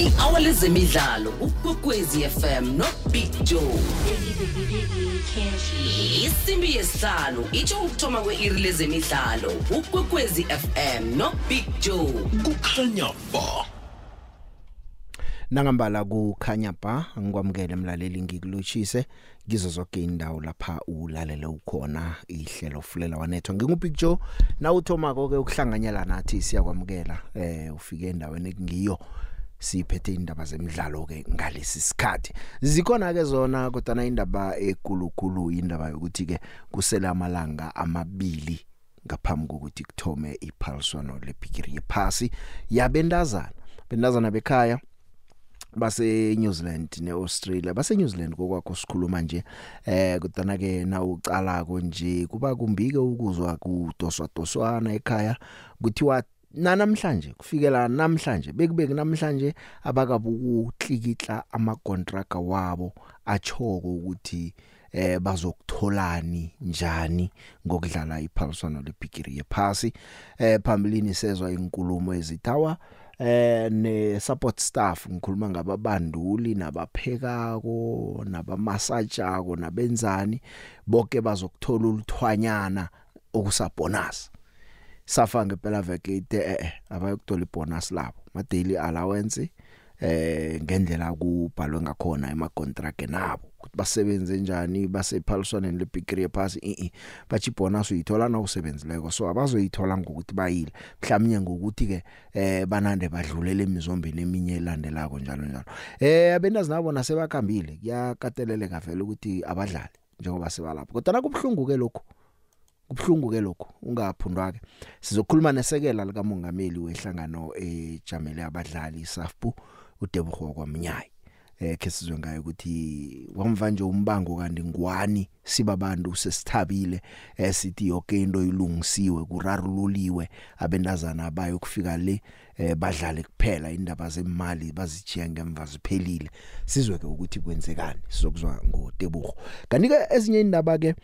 i-hour lezemidlalo ukwekwezi fm nobig joe. Isimbi yesihlanu itsho ukuthoma kwe-iri lezemidlalo ukwekwezi fm nobig joe. Kukhanya ba. Nangambala kukhanya ba ngikwamukele emlaleli ngikulochise kizo zonke indawo lapha ulalele ukhona ihlelo fulela wanetho. Ngingubig joe na uthomako ke ukuhlanganyela nathi siyakwamukela eh ufike endaweni ekungiyo. Siphethe indaba zemidlalo ke ngalesi sikhathi. Zikhona ke zona kodwa na indaba ekulukulu indaba yokuthi ke kusela amalanga amabili ngaphambi kokuthi kuthome iphaliswano lepikiri yephasi. Yabendazana bendazana bekhaya base New Zealand neAustralia base New Zealand kokwakho sikhuluma nje eh kodwa ke na ucala konje kuba kumbike ukuzwa kudoswa doswana ekhaya kuthiwa nanamhlanje kufikela namhlanje bekubeki namhlanje abakabukuklikitla ama contract wabo achoko ukuthi eh bazokutholani njani ngokudlala iphaliswano lepikiri yephasi. Eh phambilini sezwa inkulumo ezithawa eh ne support staff ngikhuluma ngababanduli nabaphekako nabamasajako nabenzani bonke bazokuthola uluthwanyana okusabonus safa ngempela veke ite eh abayokuthola ibonus labo. Ma daily allowance eh ngendlela kubhalwe ngakhona ema contract nabo. Ukuthi basebenze njani basephaliswaneni lebigree pass i bathi bonus uyithola na usebenzileko so abazoyithola ngokuthi bayile. Mhlawumnye ngokuthi ke eh banande badlulele emizombeni eminye elandelako njalo njalo. Eh abendazi nabo nasebakhambile kuyakateleleka vele ukuthi abadlali njengoba sebalapha. Kodwa nakubhlungu ke lokho kubhlungu ke lokho ungaphundwa ke sizokhuluma nesekela lika mongameli wehlangano ejamele abadlali SAFPU uDebugo kwamnyayi eh ke sizwe ngayo ukuthi wamva nje umbango kanti ngwani sibabantu sesithabile esithi yonke into ilungisiwe kurarululiwe abendazana abayo kufika le eh badlale kuphela indaba zemali bazijiya ngemva ziphelile. Sizwe ke ukuthi kwenzekani sizokuzwa ngoDebugo kanti ke ezinye indaba ke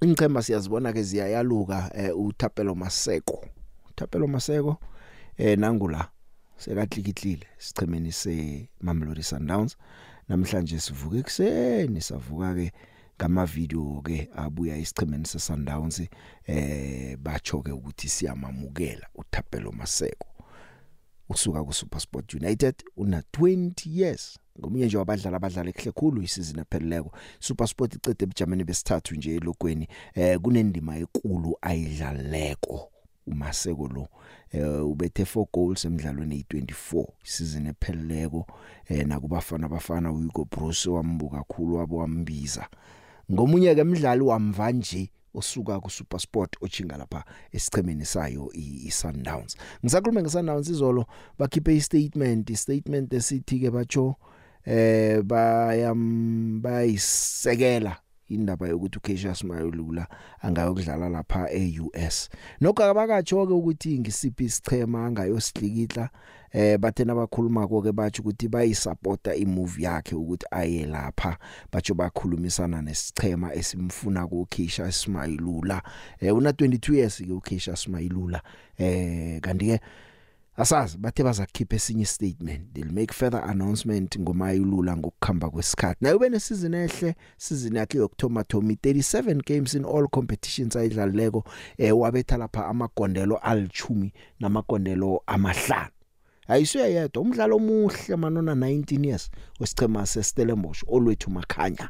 ingcemba siyazibona ke ziyayaluka eh, uthapelo maseko. Uthapelo maseko eh nangula sekatlikitlile sichemeni se Mamelodi Sundowns namhlanje sivuke ekseni savuka ke ngama video ke abuya isichemeni se Sundowns eh bacho ke ukuthi siyamamukela uthapelo maseko. Usuka ku SuperSport United una 20 years. Ngomunye nje wabadlali abadlala ekhle khulu isizini epheleleko. SuperSport icede ebujameni besithathu nje elokweni eh kunendima enkulu ayidlaleko umaseko lo. Eh ubethe 4 goals emidlalweni e24 isizini epheleleko eh nakubafana bafana uHugo Bruce wambuka kakhulu wabo wambiza. Ngomunye ke umdlali wamva nje osuka ku SuperSport ochinga lapha esichemeni sayo iSundowns. Ngisakhuluma ngeSundowns izolo bakhiphe istatement istatement esithi ke bacho eh bayam bayisekela indaba yokuthi uCassius Mayolula angayokudlala lapha eUS nokho abakatsho ke ukuthi ngisiphi isichema angayosihlikihla eh bathe nabakhuluma ke bathi ukuthi bayisupporta imove yakhe ukuthi aye lapha. Bathi bakhulumisana nesichema esimfuna ku Keisha Smailula eh una 22 years ke uKeisha Smailula eh kanti ke asazi bathe bazakhipha esinye statement they'll make further announcement ngomayilula ngokukhamba kwesikhathi. Nayo bene season ehle season yakhe yokuthoma Tommy. 37 games in all competitions ayidlaleko eh wabetha lapha amagondelo alichumi namagondelo amahlanu. Ayisuya yedwa umdlalo omuhle manona 19 years wesichema seStellenbosch olwethu makhanya.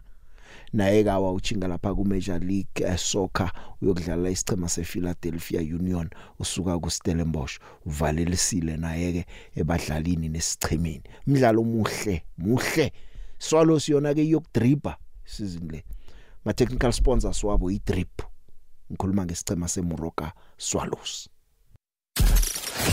Naye kawa uchinga lapha ku Major League uh, Soccer uyokudlala isichema sePhiladelphia Union usuka ku Stellenbosch uvalelisile naye ke ebadlalini nesichemeni umdlalo omuhle muhle. Swallows yona ke yokudriba season le. Ma technical sponsors wabo iDrip. Ngikhuluma ngesichema seMoroka Swallows.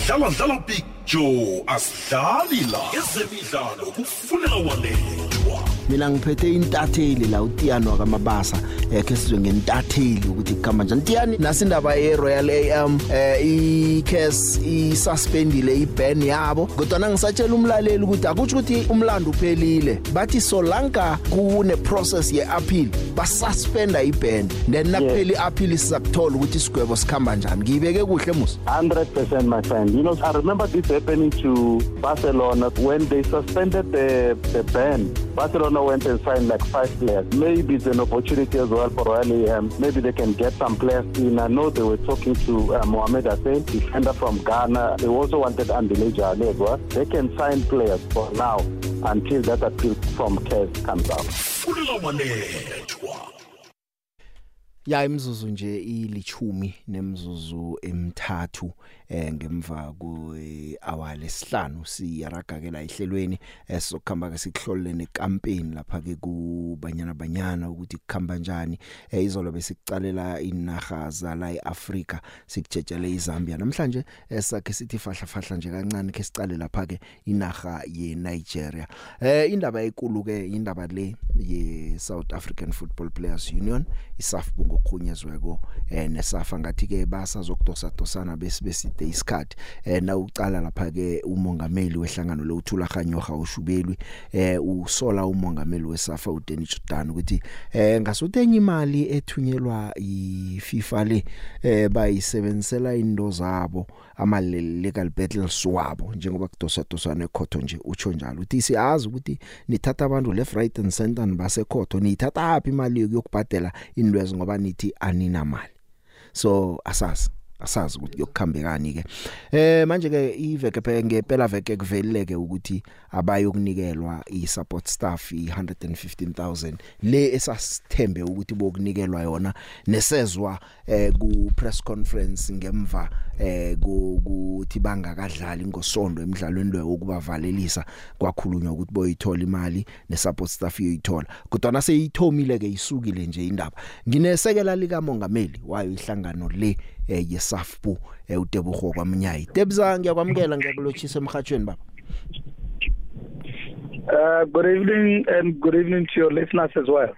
Dlala dlala big joe asidlali la. Ezemidlalo kufunela wanethu mina ngiphethe intatheli la uTiyano kamabasa eh ke sizwe ngentatheli ukuthi kukhamba njani. Tiyani nasindaba ye Royal AM eh i case i suspendile i ban yabo. Kodwa ngisatshela umlaleli ukuthi akuthi ukuthi umlando uphelile. Bathi solanka kune process ye appeal basuspenda i ban then nakupheli appeal sizakuthola ukuthi isigwebo sikhamba njani. Ngiyibeke kuhle musa? 100% my friend. You know, I remember this happening to Barcelona when they suspended the, the ban. Barcelona went and signed like five players. Maybe it's an opportunity as well for Royal AM. Maybe they can get some players in. I know they were talking to uh, Mohamed Hussein, defender from Ghana. They also wanted Andile Jale as well. They can sign players for now until that appeal from CAS comes out. ya imzuzu nje ilichumi nemzuzu emithathu eh ngemva ku hour lesihlanu siyaragakela ihlelweni esizokhamba ke sikuhlolele nekampeni lapha ke kubanyana banyana ukuthi kukhamba kanjani eh izolo besikucalela inaga zala eAfrika sikujejele iZambia. Namhlanje esakhe sithi fahla fahla nje kancane ke sicale lapha ke inaga yeNigeria. Eh indaba enkulu ke indaba le ye South African Football Players Union isafbu ngokhunyezweko eh nesafa ngathi ke basazokudosa dosana besibeside isikhathi. Eh na ucala lapha ke umongameli wehlangano lokuthula khanyoha ushubelwi eh usola umongameli wesafa uDeni Jordan ukuthi eh ngasuthenye imali ethunyelwa iFIFA le eh bayisebenzisela indo zabo ama legal battles wabo njengoba kudosa dosana ekhotho nje utsho njalo. Uthi siyazi ukuthi nithatha abantu left right and center basekhotho nithatha aphi imali yokubhadela indwezi ngoba nithi anina mali so asazi. Asazi ukuthi yokukhambekani ke eh manje ke iveke phe ngempela veke kuvelileke ukuthi abayokunikelwa i-support staff i115000 le esasithembe ukuthi bokunikelwa yona nesezwa eh ku press conference ngemva eh ukuthi bangakadlali ngosonto emidlalweni lo wokubavalelisa kwakhulunywa ukuthi boyithola imali ne-support staff yoyithola kodwa naseyithomile ke isukile nje indaba. Nginesekela lika mongameli wayo ihlangano le eh yesafpu eh uTebogo kwamnyayi Tebza ngiyakwamukela ngiyakulochisa emhathweni baba. Uh good evening and good evening to your listeners as well.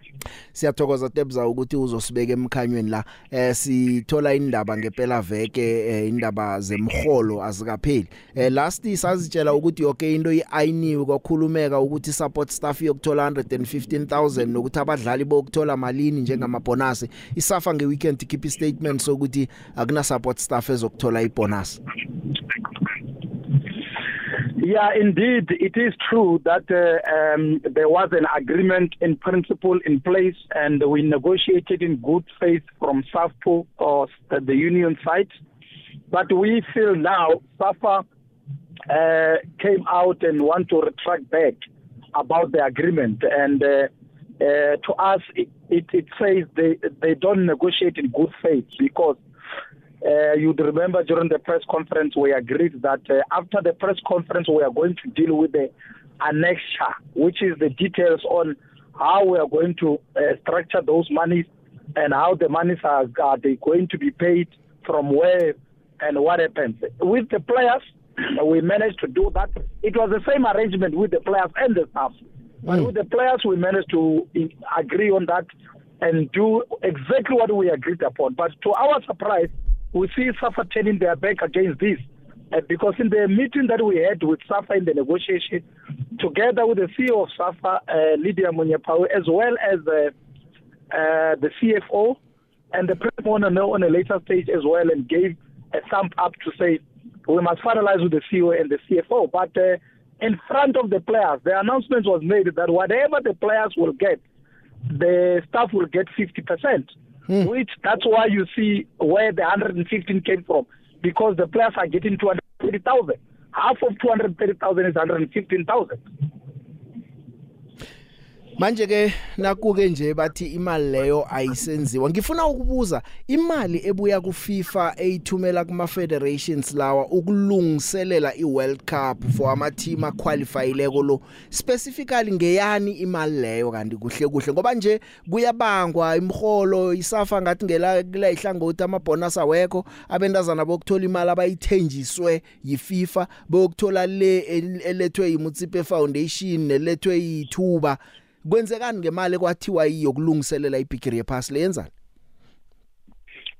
Siyathokoza Tebza ukuthi uzosibeka emkhanyweni la. Eh sithola indaba ngempela veke eh, indaba zemholo azikapheli. Eh last sazitshela ukuthi yonke into iayiniwe kwakhulumeka ukuthi support staff yokuthola 115000 nokuthi abadlali bokuthola malini njengamabonus isafa ngeweekend keep statement sokuthi akuna support staff ezokuthola ibonus Yeah, indeed, it is true that uh, um, there was an agreement in principle in place, and we negotiated in good faith from SAFPO or the union side. But we feel now SAFA uh, came out and want to retract back about the agreement, and uh, uh, to us, it, it, it says they they don't negotiate in good faith because uh, you'd remember during the press conference, we agreed that uh, after the press conference, we are going to deal with the annexure, which is the details on how we are going to uh, structure those monies and how the monies are, are they going to be paid from where and what happens. With the players, we managed to do that. It was the same arrangement with the players and the staff. But mm. with the players, we managed to agree on that and do exactly what we agreed upon. But to our surprise, we see SAFA turning their back against this. Uh, because in the meeting that we had with SAFA in the negotiation, together with the CEO of SAFA, uh, Lydia Munyapawe, as well as uh, uh, the CFO, and the president on, on a later stage as well, and gave a thumb up to say we must finalize with the CEO and the CFO. But uh, in front of the players, the announcement was made that whatever the players will get, the staff will get 50%. Hmm. Which that's why you see where the 115 came from because the players are getting 230,000. Half of 230,000 is 115,000. Manje ke nakuke nje bathi imali leyo ayisenziwa. Ngifuna ukubuza imali ebuya ku FIFA eyithumela kuma federations lawa ukulungiselela iWorld Cup for ama team aqualifyileko lo specifically ngeyani imali leyo? Kanti kuhle kuhle. Ngoba nje kuyabangwa imholo isafa ngathi ngela kula ihlangothi ama bonus awekho abentazana bokuthola imali abayithenjiswe yiFIFA bokuthola le elethwe yiMutsipe Foundation nelethwe yithuba. Kwenzekani ngemali kwathiwa iyokulungiselela ibigiri yephasi leyenzani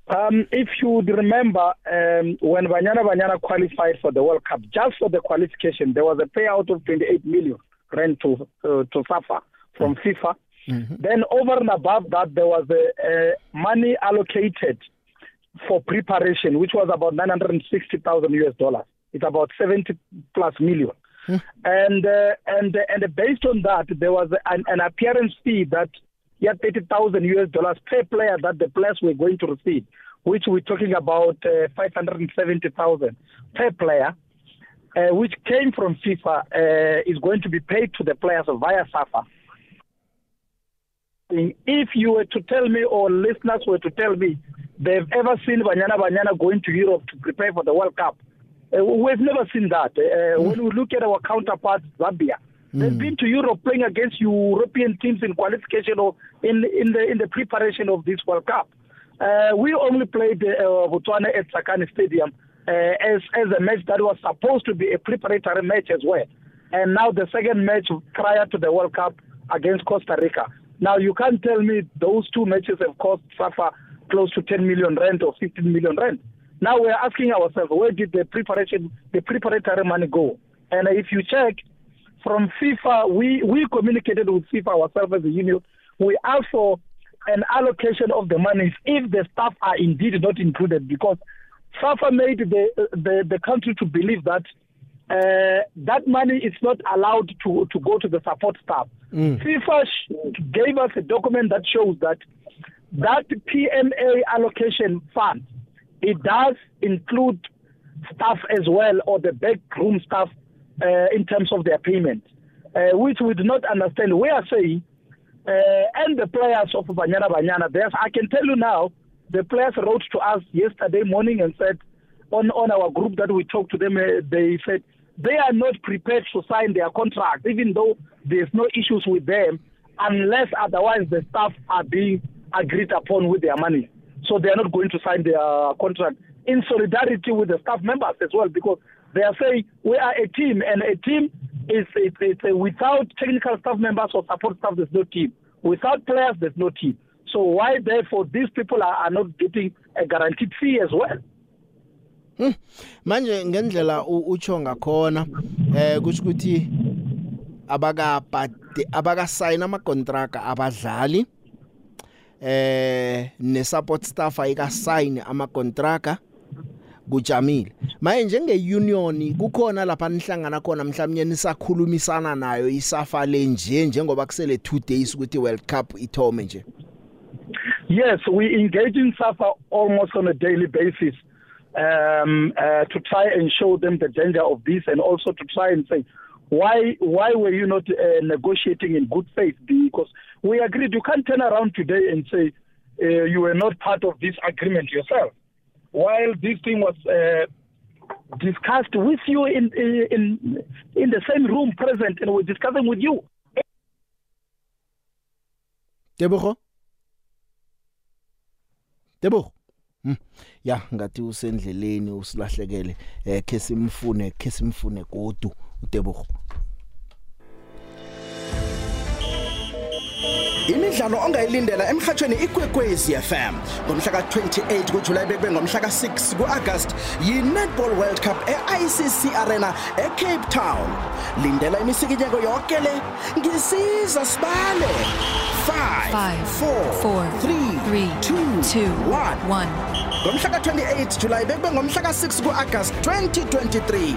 Um, if you would remember, um, when Banyana Banyana qualified for the World Cup, just for the qualification, there was a payout of 28 million rand to uh, to SAFA from FIFA. Mm-hmm. Then over and above that, there was a, a money allocated for preparation, which was about 960,000 US dollars. It's about 70 plus million. Mm. And uh, and and based on that, there was an, an appearance fee that yeah, 30,000 US dollars per player that the players were going to receive, which we're talking about uh, 570,000 per player, uh, which came from FIFA, uh, is going to be paid to the players via SAFA. If you were to tell me, or listeners were to tell me, they've ever seen Banyana Banyana going to Europe to prepare for the World Cup, uh, we've never seen that. Uh, mm. When we look at our counterparts, Zambia, They've mm. been to Europe playing against European teams in qualification or in in the in the preparation of this World Cup. Uh, we only played uh, Botswana at Sakani Stadium uh, as as a match that was supposed to be a preparatory match as well. And now the second match prior to the World Cup against Costa Rica. Now you can't tell me those two matches have cost SAFA close to 10 million rand or 15 million rand. Now we're asking ourselves, where did the preparation, the preparatory money go? And if you check, from FIFA, we, we communicated with FIFA ourselves as a union. We asked for an allocation of the money if the staff are indeed not included because FIFA made the, the, the country to believe that uh, that money is not allowed to, to go to the support staff. Mm. FIFA gave us a document that shows that that PMA allocation fund, it does include staff as well or the backroom staff uh, in terms of their payment, uh, which we do not understand. We are saying, uh, and the players of Banyana Banyana, there's, I can tell you now, the players wrote to us yesterday morning and said, on, on our group that we talked to them, uh, they said they are not prepared to sign their contract, even though there's no issues with them, unless otherwise the staff are being agreed upon with their money. So they are not going to sign their contract in solidarity with the staff members as well, because they are saying we are a team, and a team is it's, it's a, without technical staff members or support staff, there's no team. Without players, there's no team. So why therefore these people are, are not getting a guaranteed fee as well? Hmm. manje ngendlela utsho ngakhona eh kusho ukuthi abaka abaka sign ama contract abadlali eh ne support staff ayika sign ama contract kujamile. Manje njenge union kukhona lapha nihlangana khona mhlawumnye nisakhulumisana nayo isafa le nje njengoba kusele 2 days ukuthi World Cup ithome nje. Yes we engage in SAFA almost on a daily basis um uh, to try and show them the danger of this and also to try and say why why were you not uh, negotiating in good faith? Because we agreed you can't turn around today and say uh, you were not part of this agreement yourself. While this thing was uh, discussed with you in in in the same room present and we're discussing with you. Tebogo? Tebogo? Hmm. Ya ngathi usendleleni usilahlekele. Eh ke simfune ke simfune godu uTebogo Imidlalo ongayilindela emhathweni ikwekwezi FM ngomhla ka28 kuJuly bekube ngomhla ka6 kuAugust yiNetball World Cup eICC Arena eCape Town. Lindela imisikinyeko yonke le. Ngisiza sibale. 5 4 3 2 1 ngomhla ka28 July bekube ngomhla ka6 kuAugust 2023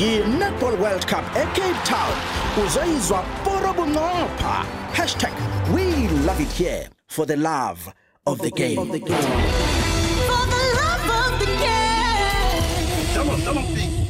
yiNetball World Cup eCape Town. Uzoyizwa poro bunqopha. #we love it here for the love of the game. Of the game.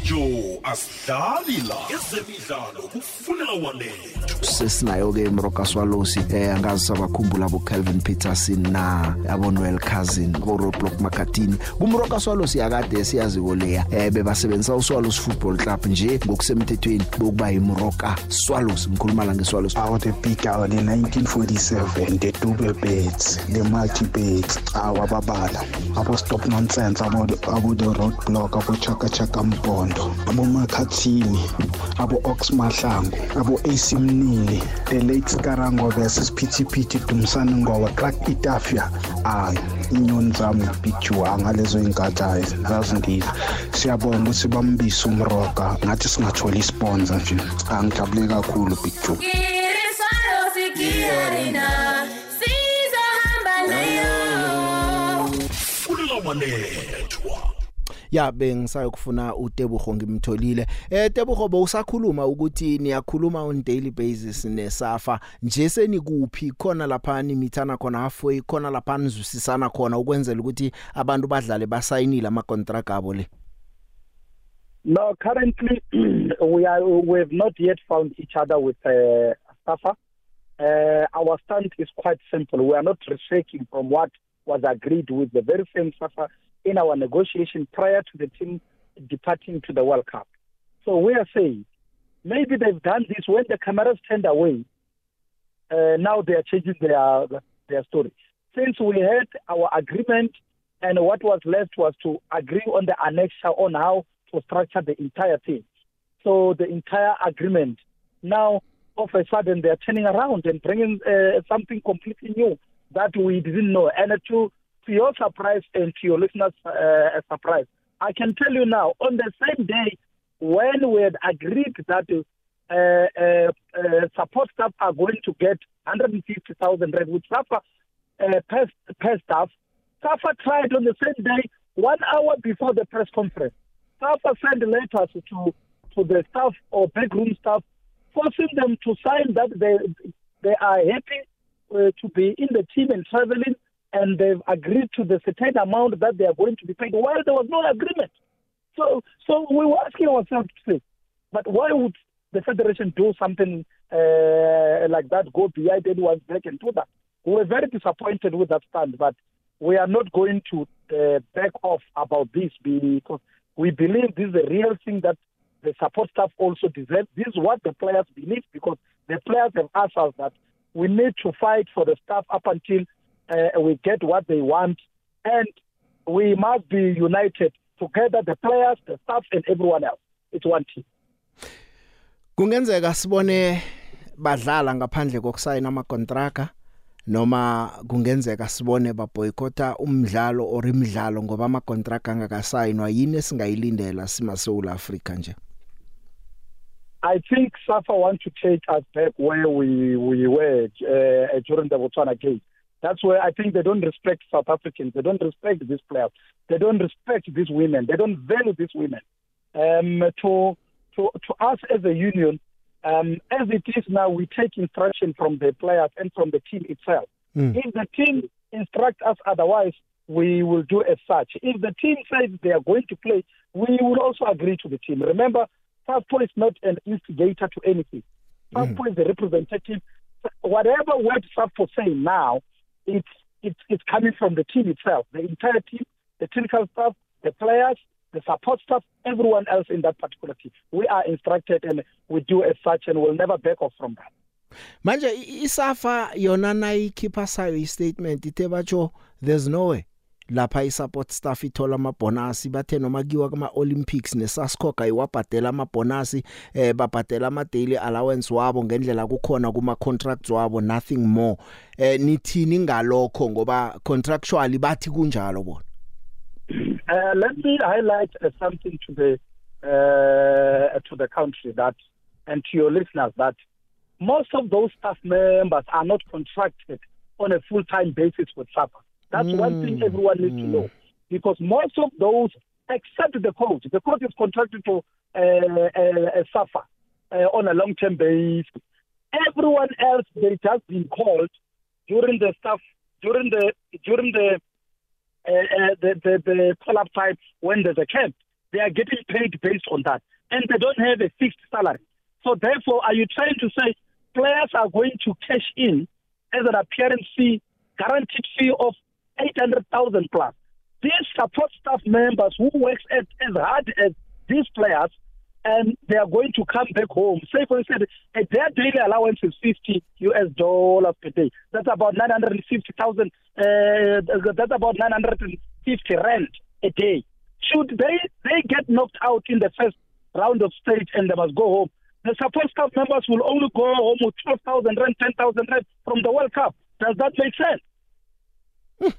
Big Joe asidlali la ezemidlalo kufunela walethu sesinayo ke Mroka Swalosi eh angazi sabakhumbula bo Calvin Peterson na abo Noel Cousin bo Roadblock Makatini kumroka Swalosi yakade siyazi koleya eh bebasebenzisa uSwalosi Football Club nje ngokusemthethweni bokuba yiMroka Swalosi ngikhuluma la ngeSwalosi awu the big hour the 1947 the Dube Beds the Multi Beds awu ababala abo stop nonsense abo abo the roadblock abo chaka chaka mpondo Soweto abomakhathini abo-ox mahlangu abo-ac mnili the late skarango versus phithiphithi dumsane ngoba clark itafia. Hayi inyoni zami bigjuwa ngalezo y'nkathi zazindiza siyabonga ukuthi bambise umroga ngathi singatholi isponsa nje. Angijabule kakhulu big joe Irisalo ya bengisayokufuna uTebugo ngimtholile. Eh Tebugo bowusakhuluma ukuthi niyakhuluma on daily basis nesafa. Nje senikuphi? Khona lapha nimithana khona halfway khona lapha nizusisana khona ukwenzela ukuthi abantu badlale basayinile ama contract abo le. No, currently we are we have not yet found each other with uh, SAFA. Uh, our stand is quite simple. We are not retreating from what was agreed with the very same SAFA. In our negotiation prior to the team departing to the World Cup. So we are saying maybe they've done this when the cameras turned away. Uh, now they are changing their their story. Since we had our agreement, and what was left was to agree on the annexure on how to structure the entire thing. So the entire agreement now, all of a sudden, they are turning around and bringing uh, something completely new that we didn't know. And to to your surprise and to your listeners' uh, surprise, I can tell you now, on the same day when we had agreed that uh, uh, uh, support staff are going to get 150,000 rand, which SAFA uh, per, per staff, SAFA tried on the same day, one hour before the press conference. SAFA sent letters to, to the staff or backroom staff, forcing them to sign that they, they are happy uh, to be in the team and traveling, and they've agreed to the certain amount that they are going to be paid, while there was no agreement. So, so we were asking ourselves but why would the federation do something uh, like that, go behind anyone's back and do that? We were very disappointed with that stand, but we are not going to uh, back off about this because we believe this is a real thing that the support staff also deserve. This is what the players believe because the players have asked us that we need to fight for the staff up until uh, we get what they want, and we must be united together, the players, the staff, and everyone else. It's one team. kungenzeka sibone badlala ngaphandle kokusayina ama contract noma kungenzeka sibone baboycota umdlalo or imidlalo ngoba ama contract angakasayinwa yini esingayilindela sima South Africa nje I think SAFA want to take us back where we we were uh, during the Botswana game. That's where I think they don't respect South Africans. They don't respect these players. They don't respect these women. They don't value these women. Um, to to to us as a union, um, as it is now, we take instruction from the players and from the team itself. Mm. If the team instruct us otherwise, we will do as such. If the team says they are going to play, we will also agree to the team. Remember, SAFPO is not an instigator to anything. SAFPO is the representative. Whatever word SAFPO say now, it's, it's, it's coming from the team itself, the entire team, the technical staff, the players, the support staff, everyone else in that particular team. We are instructed and we do as such and we'll never back off from that. manje isafa yona nayikhipha sayo istatement ithe batsho there's no way lapha i-support staff ithola amabonus bathe noma kiwa kuma Olympics nesascoga iwabhadela amabonus eh babhadela ama daily allowance wabo ngendlela kukhona kuma contracts wabo nothing more eh nithini ngalokho ngoba contractually bathi kunjalo bona Uh, let me highlight uh, something to the uh, to the country that and to your listeners that most of those staff members are not contracted on a full-time basis with SAPA. That's one thing everyone needs to know because most of those, except the coach, the coach is contracted to uh, uh, SAFA uh, on a long-term basis. Everyone else, they just been called during the staff during the during the uh, uh, the, the, the call up time when there's a camp. They are getting paid based on that. And they don't have a fixed salary. So therefore, are you trying to say players are going to cash in as an appearance fee, guaranteed fee of 800,000 plus? These support staff members who works as, as hard as these players, and they are going to come back home. Say, for instance, uh, their daily allowance is 50 US dollars per day. That's about 950,000. Uh, that's about 950 rand a day. Should they they get knocked out in the first round of stage and they must go home. The support staff members will only go home with 12,000 rand, 10,000 rand from the World Cup. Does that make sense?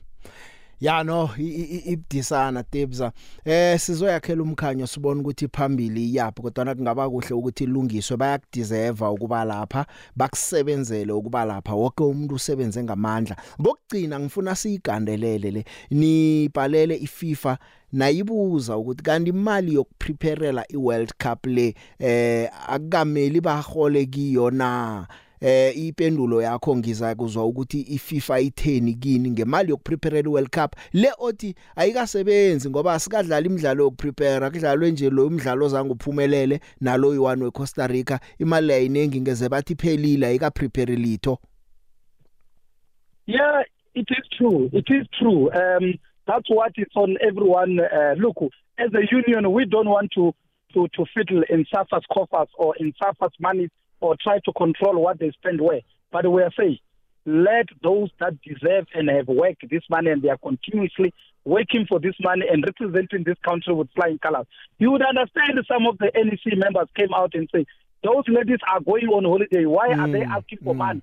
Ya no i- i- i- ibudisana tebza. Eh sizoyakhela umkhanyo sibone ukuthi phambili yaphi kodwa kungaba kuhle ukuthi ilungiswe bayakudeserve ukuba lapha bakusebenzele ukuba lapha wonke umuntu usebenze ngamandla. Bokugcina ngifuna siyigandelele le nibhalele iFIFA nayibuza ukuthi kanti imali yokupreparela iWorld Cup le eh akukameli bahole kiyo na? Eh ipendulo yakho ngiza kuzwa ukuthi iFIFA itheni kini ngemali yokuprepare iWorld Cup le othi ayikasebenzi ngoba asikadlala imidlalo yokuprepare kudlalwe nje lo umdlalo ozange uphumelele nalo yiwani weCosta Rica imali ayinengi ngeze bathi phelile ayikaprepare litho Yeah, it is true. It is true. Um, that's what is on everyone. Uh, look, as a union, we don't want to, to, to fiddle in SAFA's coffers or in SAFA's money or try to control what they spend where. But we are saying, let those that deserve and have worked this money and they are continuously working for this money and representing this country with flying colors. You would understand some of the NEC members came out and say, those ladies are going on holiday. Why are they asking for money?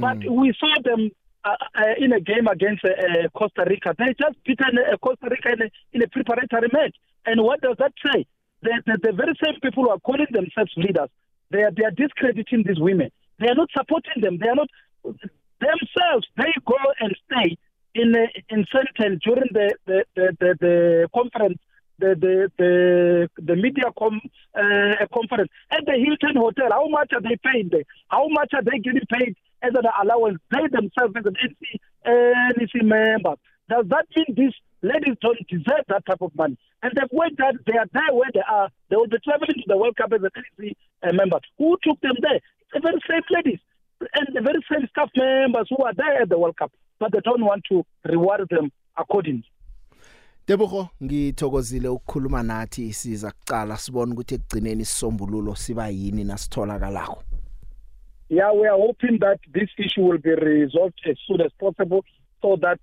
But we saw them uh, uh, in a game against uh, uh, Costa Rica. They just beaten uh, Costa Rica in a, in a preparatory match. And what does that say? The, the, the very same people who are calling themselves leaders, they are, they are discrediting these women. They are not supporting them. They are not themselves. They go and stay in uh, in Sentinel during the the, the, the, the conference. The the the the media com, uh, conference at the Hilton Hotel. How much are they paid? How much are they getting paid as an allowance? They themselves as an NC, NEC member. Does that mean these ladies don't deserve that type of money? And they've worked that they are there where they are. They will be traveling to the World Cup as an NEC uh, member. Who took them there? It's the very same ladies and the very same staff members who are there at the World Cup, but they don't want to reward them accordingly. Debogo ngithokozile ukukhuluma nathi siza kucala sibone ukuthi ekugcineni isombululo siba yini nasitholakalako Yeah, we are hoping that this issue will be resolved as soon as possible so that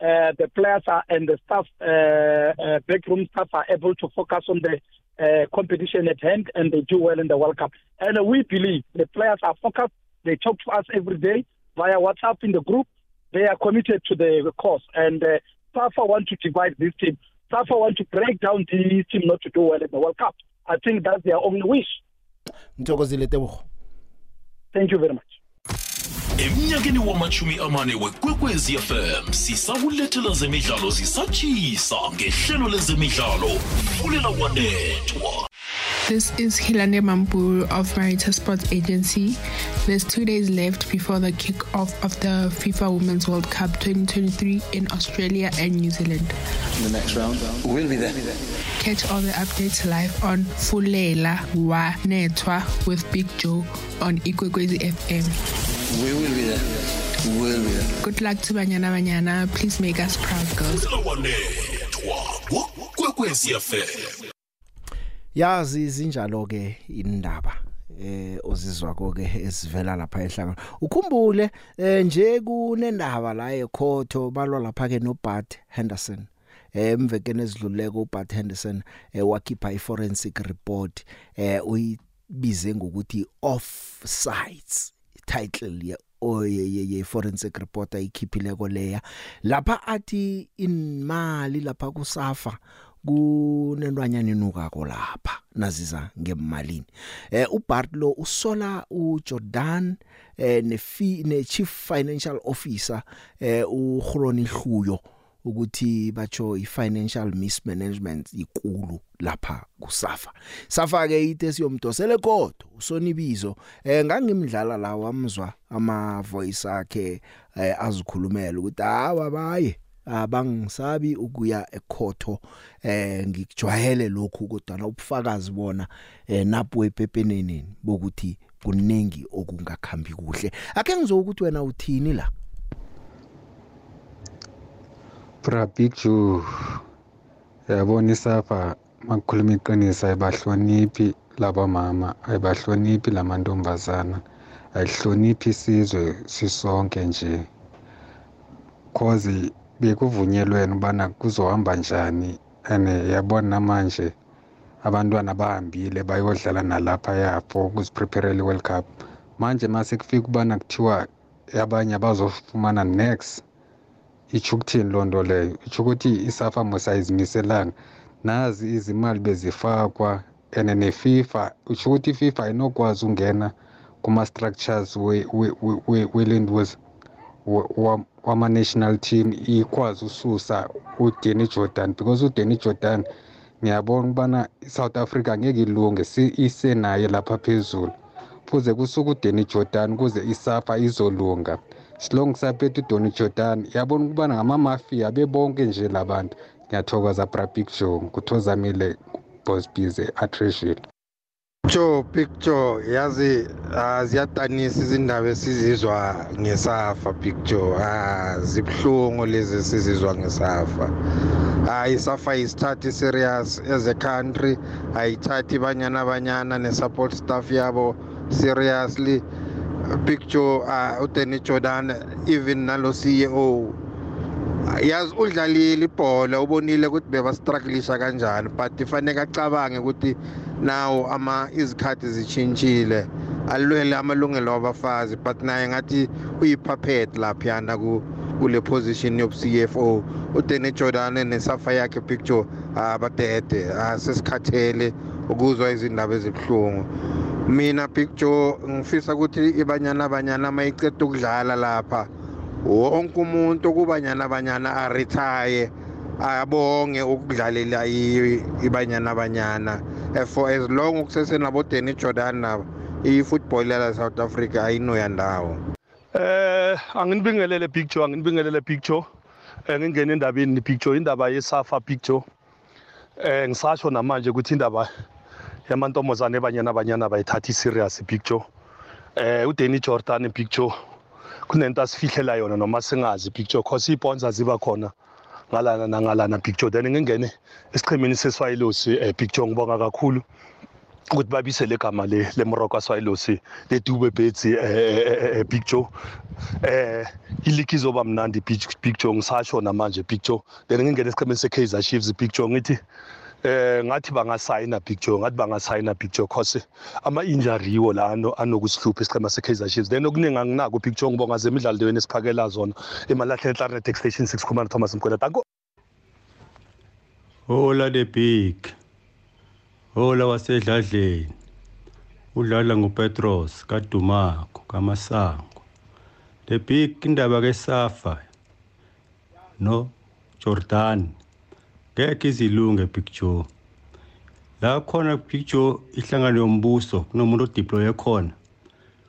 uh, the players are, and the staff, uh, uh, backroom staff are able to focus on the uh, competition at hand and they do well in the World Cup. And we believe the players are focused. They talk to us every day via WhatsApp in the group. They are committed to the cause. And uh, SAFA want to divide this team. SAFA want to break down this team not to do well in the World Cup. I think that's their only wish. Thank you very much. Emnyakeni wamachumi amane wekwekwezi fm sisakulethela zemidlalo zisatshisa ngehlelo lezemidlalo fulela wanethwa This is Hilande Mampuru of Marita Sports Agency. There's two days left before the kick-off of the FIFA Women's World Cup 2023 in Australia and New Zealand. in the next round. We'll be there. Catch all the updates live on Fulela Wa Netwa with Big Joe on Ikwekwezi FM. We will be there. We'll be there. Good luck to Banyana Banyana. Please make us proud, girls. kwekwezi fm yazi zinjalo ke indaba eh ozizwa konke esivela lapha ehlanga ukhumbule eh, nje kunendaba la ekhotho balwa lapha ke no Bart Henderson eh emvekeni ezidluleko uBart Henderson eh wakhipha iforensic report eh uyibize ngokuthi offsides title ye oye ye, ye forensic report ayikhiphileko leya. Lapha athi imali lapha kusafa kunentwanyana enukako lapha naziza ngemalini. Eh uBartlo usola uJordan eh nefi ne chief financial officer eh uGroni Hluyo. Ukuthi batsho i-financial mismanagement ikulu lapha kusafa. Safa ke ite siyomdosele kodwa usonibizo eh ngangimdlala la wamzwa ama voice akhe eh, azikhulumela ukuthi hawa baye abangisabi ukuya ekhotho eh ngikujwayele lokhu kodwa ubufakazi bona eh napho epepeneneni bokuthi kunengi okungakhambi kuhle. Ake ngizokuthi wena uthini la? Bra Big Joe yabona isapha makukhuluma iqiniso ayibahloniphi laba mama ayibahloniphi lamantombazana ayihloniphi isizwe sisonke nje. Cause bekuvunyelwene ubana kuzohamba njani and yabona manje abantwana bahambile bayodlala nalapha yapho ukuziprepherela i-world cup. Manje mase kufika ukubana kuthiwa abanye abazofumana next. Itsho ukuthini loo nto leyo itsho ukuthi isafa musayizimiselanga nazi izimali bezifakwa and nefifa utsho ukuthi ififa ayinokwazi ungena kuma-structures welentwas wama-national team ikwazi ususa udanny jordan because udanny jordan ngiyabona ubana i-south africa angeke ilunge isenaye lapha phezulu fuze kusuke udanny jordan ukuze isafa izolunga. Silong saphethe udonny jordan. Yabona ukubana ngamamafiya bebonke nje labantu ngiyathokoza brabig joe nguthozamile bosbize atreshile Joe picture yazi ah, ziyadanisa izindaba esizizwa ngesafa picture ah zibhlungu lezi sizizwa ngesafa. Hayi isafa isithathe serious as a country. Ayithathi banyana banyana ne-support staff yabo seriously. Picture uh, udanny jordan even nalo ceo yazi udlalile ibhola ubonile ukuthi bebastrugglisha kanjani but fanele acabange ukuthi nawo ama izikhathi zishintshile alwele amalungelo wabafazi but naye ngathi uyipuppet laphiyana kule position yobu-cfo udanny jordan nesafa yakhe picture abadede sesikhathele ukuzwa izindaba ezibuhlungu. Mina picture ngifisa ukuthi ibanyana banyana mayiceda ukudlala lapha. Wonke umuntu kubanyana banyana aretire abonge ukudlalela ibanyana banyana. For as long ukusesenabo Danny Jordan nabo i-football yala South Africa ayinoya ndawo. Eh anginibingelele picture anginibingelele picture eh ngingena endabeni ni picture indaba yesafa picture eh ngisasho namanje ukuthi indaba yamantombazane ebanyana abanyana bayithatha serious picture eh uDanny Jordan picture kunento asifihlela yona noma singazi picture cause isponsors ziba khona ngalana nangalana picture then ngingene esichimini seswayilosi eh, picture ngibonga kakhulu ukuthi babisele igama le lemoroka swayilosi ledube betsi eh, picture eh iliki izoba mnandi picture ngisasho namanje picture then ngingene esichimini se-Kaizer Chiefs picture ngithi eh ngathi bangasayina picture ngathi bangasayina picture cause ama injury yiwo la anokusihlupha isichema se-Kaizer Chiefs then okuningi anginako picture ngibonga zemidlalo leweni esiphakela zona emalahleni Clarinet Station 6 Khumana Thomas Mkwela tanko Hola the big. Hola wasedladleni. Udlala nguPetros kaDumako kaMasango. The big indaba ke Safa no Jordan ngeke izilunge picture la khona picture ihlangano yombuso kunomuntu odeploye khona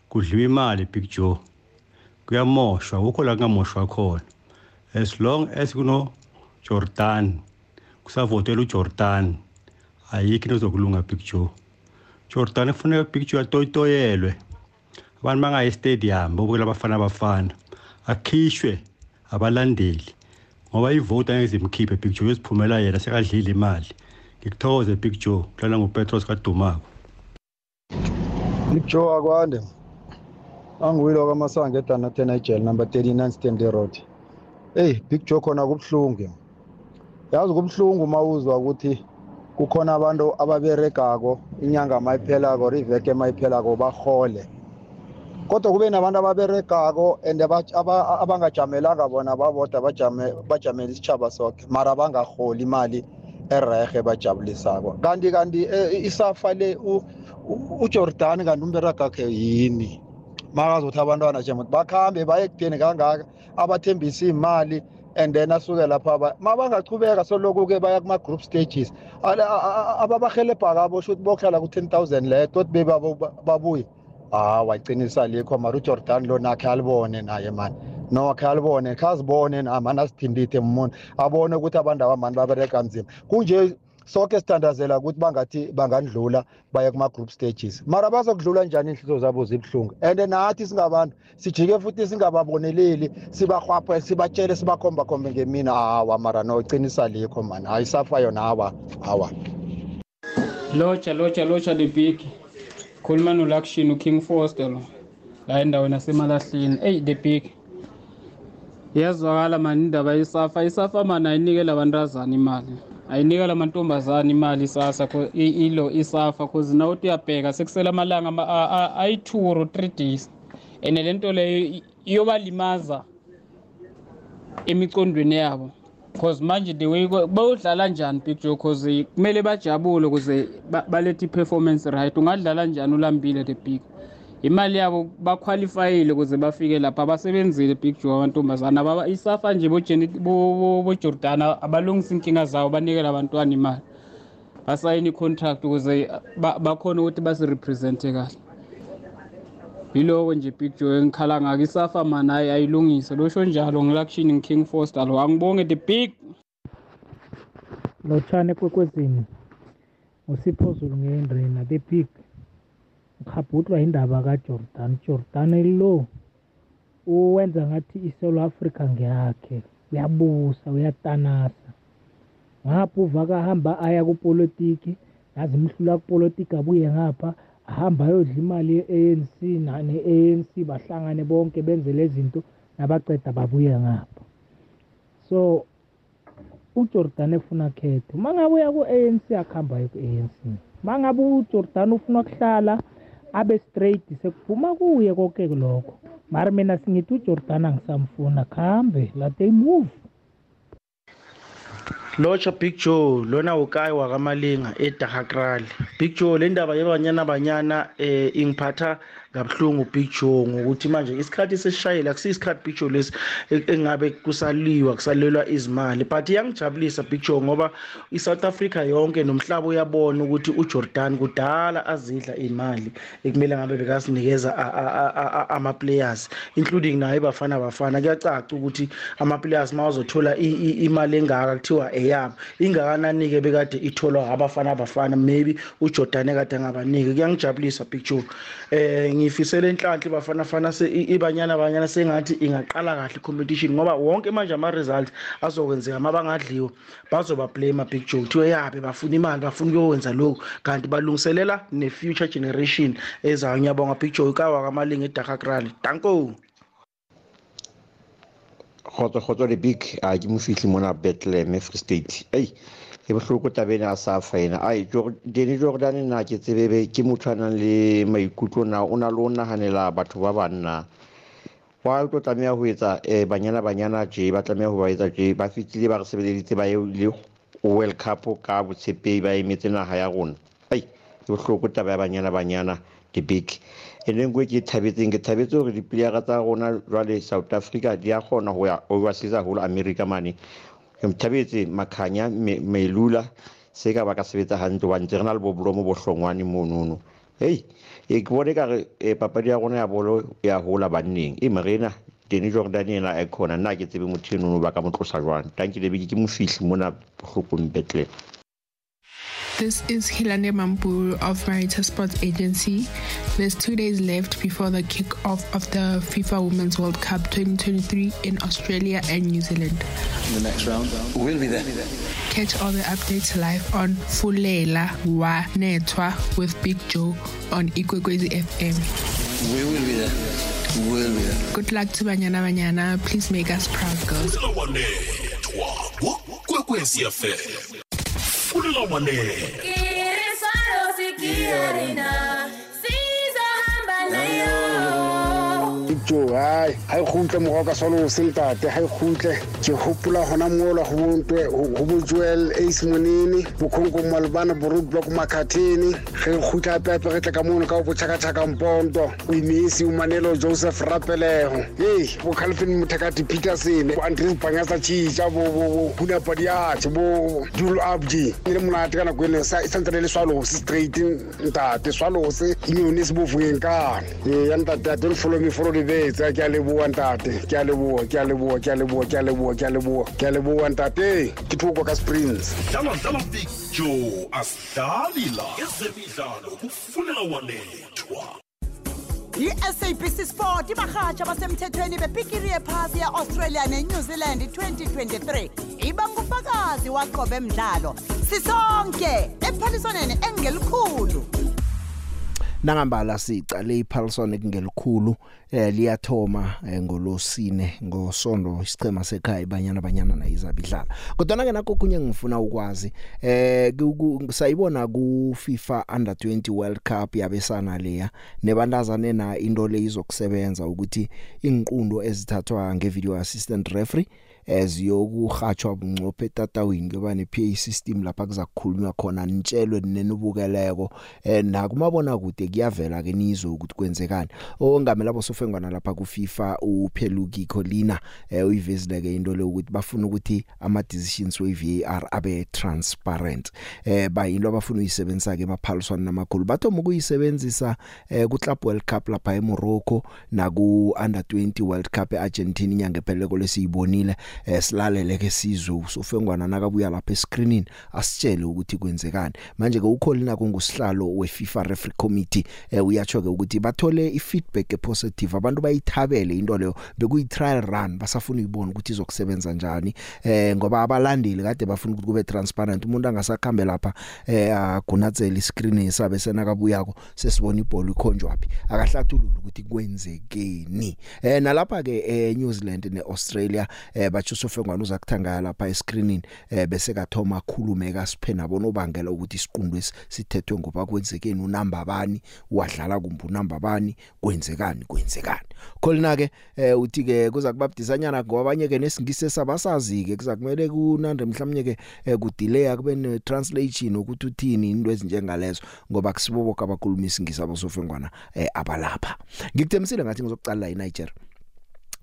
kudliwa imali picture kuyamoshwa ukho la kungamoshwa khona. As long as kuno Jordan kusavotela uJordan ayikho into zokulunga picture Jordan kufanele picture yatoyitoyelwe abantu bangayi stadium bobukela abafana abafana akhishwe abalandeli. Ngoba ivota angeke zimkhiphe picture yosiphumela yena sekadlile imali. Ngikuthokoze picture kudlala ngupetros kadumako. Picture akwande. Angiwilo kwamasango edanatena ejele number 39 stanley road. Eyi picture khona kubuhlungu yazi kubuhlungu uma uzwa ukuthi kukhona abantu ababeregako inyanga mayiphelako riveke mayiphelako bahole kodwa kube nabantu ababeregako and abangajamelanga bona babodwa bajamele isitshaba soke mara bangaholi imali erehe bajabulisako kanti kanti isafa le ujordan kanti umberegakhe yini? Makazothi abantwana jema bakhambe baye kudeni kangaka abathembisa imali and then asuke lapha ma bangachubeka soloku-ke baya kuma-group stages. Ababahelebha kabo sho ukuthi bokuhlala ku-ten thousand le toti bebabuye hawa icinisa likho mara ujordan lo nakhe alibone naye mani no khe alibone. Khe azibone mani azithindithe mmuntu abone ukuthi abantu abamani babereka nzima. Kunje sonke sithandazela ukuthi bangathi bangandlula baye kuma-group stages. Mara bazokudlula njani inhliziyo zabo zibuhlungu? And nathi singabantu sijike futhi singababoneleli sibahwaphe sibatshele sibakhombakhombe ngemina hawa mara no cinisa likho mani hayi safa yona hawa hawa lotsha lotsha lotsha the big khuluma nolaction uking foster lo la endaweni yasemalahleni. Eyi the big. Iyazwakala mani indaba yesafa? Isafa mani ayinikela abantazana imali ayinika la mantombazane imali sasa ko- i- ilo isafa cause nawe uthi uyabheka sekusela amalanga ama- a- a- ayi-two or three days and le nto leyo i- iyobalimaza emicondweni yabo. Cause manje the way ko- bayodlala njani picture? Cause kumele bajabule ukuze ba- balethe i-performance right. Ungadlala njani ulambile the big? Imali yabo baqualifyile ukuze bafike lapha basebenzile picture amantombazana Ababa- isafa nje bojeni- bo- bo- bojordana abalungisa inkinga zawo banikele abantwana imali. Basayine i-contract ukuze ba- bakhone ukuthi basirepresente kahle. Yiloko nje picture engikhala ngako isafa mani ayi ayilungise. Losho njalo ngilakshini ngi-king foster lo. Angibonge the big. Lotshane kwekwezini usiphozulu ngendrina the big. Ngikhabhutlwa indaba kajordan. Jordan lo uwenza ngathi isouth africa ngeyakhe. Uyabusa uyatanasa. Ngapha uvaka ahamba aya kupolitiki yazi imhlula kupolitiki abuye ngapha. Ahamba ayodla imali ye-anc ne-anc bahlangane bonke benze le zinto nabaceda babuye ngapha so ujordan efuna khetho uma ngabe uya ku-anc akuhamba aye ku-anc uma ngabe ujordan ufuna ukuhlala abe straight sekuphuma kuye konke lokho. Mara mina singithi ujordan angisamfuna khambe late move lotsha big joe lona ukayi wakamalinga edahakrali. Big joe le ndaba yebanyana banyana eh ingiphatha kabuhlungu big joe ngokuthi manje isikhathi sesishayile akusiyisikhathi big joe lesi e- engabe kusaliwa kusalelwa izimali. But iyangijabulisa big joe ngoba i-south africa yonke nomhlaba uyabona ukuthi ujordan kudala azidla imali ekumele ngabe bekasinikeza a- a- a- a- ama-players including naye ibafana bafana. Kuyacaca ukuthi ama-players ma uzothola i- i- imali engaka kuthiwa eyabo ingakanani-ke bekade itholwa abafana bafana? Maybe ujordan ekade angabaniki. Kuyangijabulisa big joe eh ngifisela enhlanhla ibafana fana se- i- ibanyana banyana sengathi ingaqala kahle i-competition ngoba wonke manje ama-result azokwenzeka ma bangadliwa bazoba-blame big joe. Kuthiwe yabe bafuna imali bafuna ukuyokwenza lokhu. Kanti balungiselela ne-future generation ezayo. Ngiyabonga big joe ikawa kamalinga edahakrali danko! Kgotso kgotso le big a ke mofitlhi mona bethlehem free state. Ei e bohloko tabeng a sa fa ena. Ai dene jordan na ke tsebebe ke motho a nang le maikutlo na o na le o naganela batho ba banna. Wa tlo tlameha ho etsa um banyana banyana je ba tlameha ho ba etsa je ba fitlhile ba re sebeleditse ba le world cup ka botshepehi ba emetse naga ya rona. Ai ke bohloko taba ya banyana banyana the big e leng kwe ke thabetseng ke thabetse gore diplayera tsa rona jwale south africa di a kgona ho ya overseas haholo america mane. Ke thabetse makhanya Me- melula se ka ba ka sebetsa hantle wa ntse re na le bobolomo bohlongwane monono. Hei e ke bone kare um papadi ya rona ya bolo ya hola banneng. E marena dene jordan ena a khona. Nna ke tsebe motho enono ba ka mo tlosa jwang. Tankile beke ke mofihli mona bohlokong betlehem This is Hilane Mampuru of Marita Sports Agency. There's two days left before the kick-off of the FIFA Women's World Cup 2023 in Australia and New Zealand. In the next round, we'll be there. Catch all the updates live on Fulela Wa Netwa with Big Joe on Ikwekwezi FM. We will be there. We'll be there. Good luck to Banyana Banyana. Please make us proud, girls. kwekwezi fm fulela wanethwa jo hai ha e kgutle morao ka swalose ntate ha e kgutle ke hopola hona mola ho bontwe ho bojuel ace monene bokhonko malbana boroblock makhathini. Ge re kgutla hape hape re tle ka mono ka o botšhakatšhaka mponto o emisi umanelo joseph rapeleho ei bo calvin mothekati peterson bo andres banyasa chicha bo hunapadiache bo dul abji. E le monate ka nako ele sa- e santsane le swalose straight ntate. Swalose inyone se bofungeng kane ee ya ntate don't follow me follow the bets ke a leboa ntate. Ke a leboa ke a leboa ke a leboa ke a leboa ke a leboa ke a leboa ntate. Ke thoko ka springs. Dlala dlala big joe asidlali la ezemidlalo kufunela wanethwa i-sabc sport ibarhatsha basemthethweni bepikiri yephasi ye-australia nenew zealand 2023 iba ngufakazi waqobe mdlalo sisonke ephaliswaneni engelikhulu. Nangambala sicale iPaulson ekungelikhulu eh liyathoma eh, ngolosine ngosonto isicema sekhaya ibanyana banyana na izabidlala kodwa ke nakho kunye ngifuna ukwazi eh sayibona ku FIFA Under 20 World Cup yabesana leya nebantazane na into le izokusebenza ukuthi inqundo ezithathwa ngevideo assistant referee eziyokuhatshwa bunqophe etatawini kuba ne PA system lapha kuzakukhulunywa khona nitshelwe nenubukeleko eh nakumabona kude kuyavela ke nizwe ukuthi kwenzekani. Ongamela bosofengwana lapha ku FIFA upheluki Colina eh uyivezile ke into le ukuthi bafuna ukuthi ama decisions we VAR abe transparent. Eh bayinto abafuna uyisebenzisa ke emaphaliswana namakhulu bathoma ukuyisebenzisa eh ku Club World Cup lapha eMorocco na ku Under 20 World Cup eArgentina inyanga epheleko lesiyibonile eh silalele ke sizwe usofengwana nakabuya lapha escreenini asitshele ukuthi kwenzekani. Manje ke ukholina kungusihlalo weFIFA referee committee eh uyatsho ke ukuthi bathole ifeedback epositive abantu bayithabele into leyo bekuyi trial run basafuna uyibona ukuthi izokusebenza njani. Eh ngoba abalandeli kade bafuna ukuthi kube transparent umuntu angasakhambe lapha eh agunatsela iscreen esabe senakabuyako sesibona ibhola ikhonjwapi akahlathulula ukuthi kwenzekeni. Eh nalapha ke eh, New Zealand neAustralia eh bachusofengwana uzakuthangala lapha escreenini eh bese kathoma akhulume kasiphena bonobangela ukuthi isiqundo sithethwe ngoba kwenzekeni unamba bani wadlala kumbe unamba bani kwenzekani kwenzekani. Kholina ke eh uthi ke kuza kubabdisanyana ngoba abanye ke nesingise sabasazi ke kuza kumele kunande mhlawumnye ke eh, kudelay kube ne translation ukuthi uthini into ezinjengalezo ngoba kusibobo kabakhuluma isingisa abosofengwana eh, abalapha. Ngikuthemisile ngathi ngizokucala la eNigeria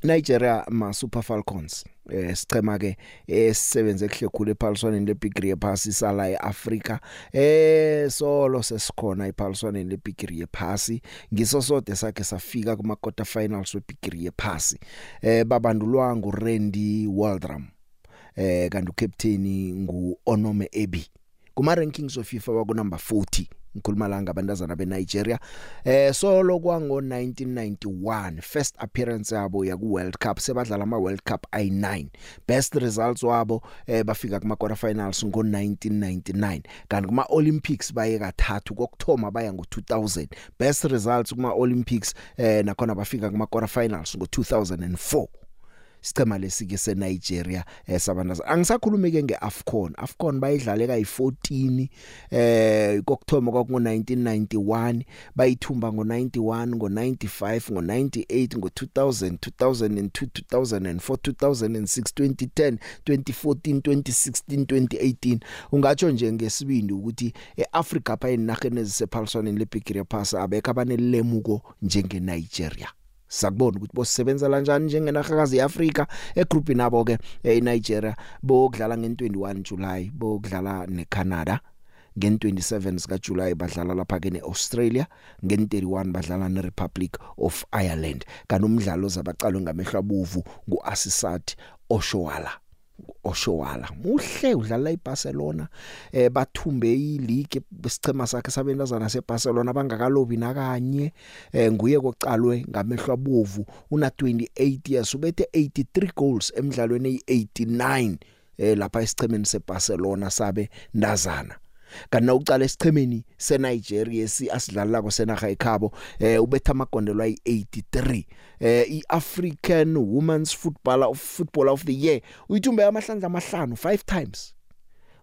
Nigeria ma Super Falcons eh sichema ke esisebenze kuhle khulu ephaliswaneni leBigri yephasi sala eAfrica eh solo sesikhona ephaliswaneni leBigri yephasi. Ngiso sode sakhe safika kuma quarter finals weBigri yephasi. Eh babandulwa nguRandy Waldram eh kanti ucaptain nguOnome Ebi. Kuma rankings of FIFA wako number 40 ngikhuluma la ngabantazana beNigeria. Eh solo kwango 1991 first appearance yabo yaku World Cup sebadlala ama World Cup ay9 best results wabo eh bafika kuma quarter finals ngo 1999 kanti kuma Olympics baye kathathu kokthoma baya ngo 2000 best results kuma Olympics eh nakhona bafika kuma quarter finals ngo 2004 sicema lesike seNigeria esabandaza angisakhulumi ke ngeAfcon. Afcon bayidlale kayi14 eh kokthoma kwakungo 1991 bayithumba ngo 91 ngo 95 ngo 98 ngo 2000 2002 2004 2006 2010 2014 2016 2018 ungatsho nje ngesibindi ukuthi eAfrica apha enarheni ezisephaliswaneni leBigiri Pass abekho abanelemuko njenge Nigeria sakubona ukuthi bosisebenza kanjani njengenarhakazi yeAfrika egroup nabo ke eNigeria bokudlala nge21 July bokudlala neCanada ngen27 sika July badlala lapha ke neAustralia ngen31 badlala neRepublic of Ireland. Kanti umdlalo zabaqalwe ngamehlo abuvu nguAssisat Oshowala Oshowala muhle udlala eBarcelona eh bathumbe ileague besicema sakhe sabentazana seBarcelona bangakalobi nakanye eh nguye koqalwe ngamehlo abovu una 28 years ubethe 83 goals emidlalweni ey89 eh lapha esicemeni seBarcelona sabe ndazana kana ucala esichemeni seNigeria esi asidlalako senaga ekhabo eh ubetha amagondelo ayi83 eh iAfrican Women's Footballer of Footballer of the Year uyithumbe amahlandla amahlanu 5 times.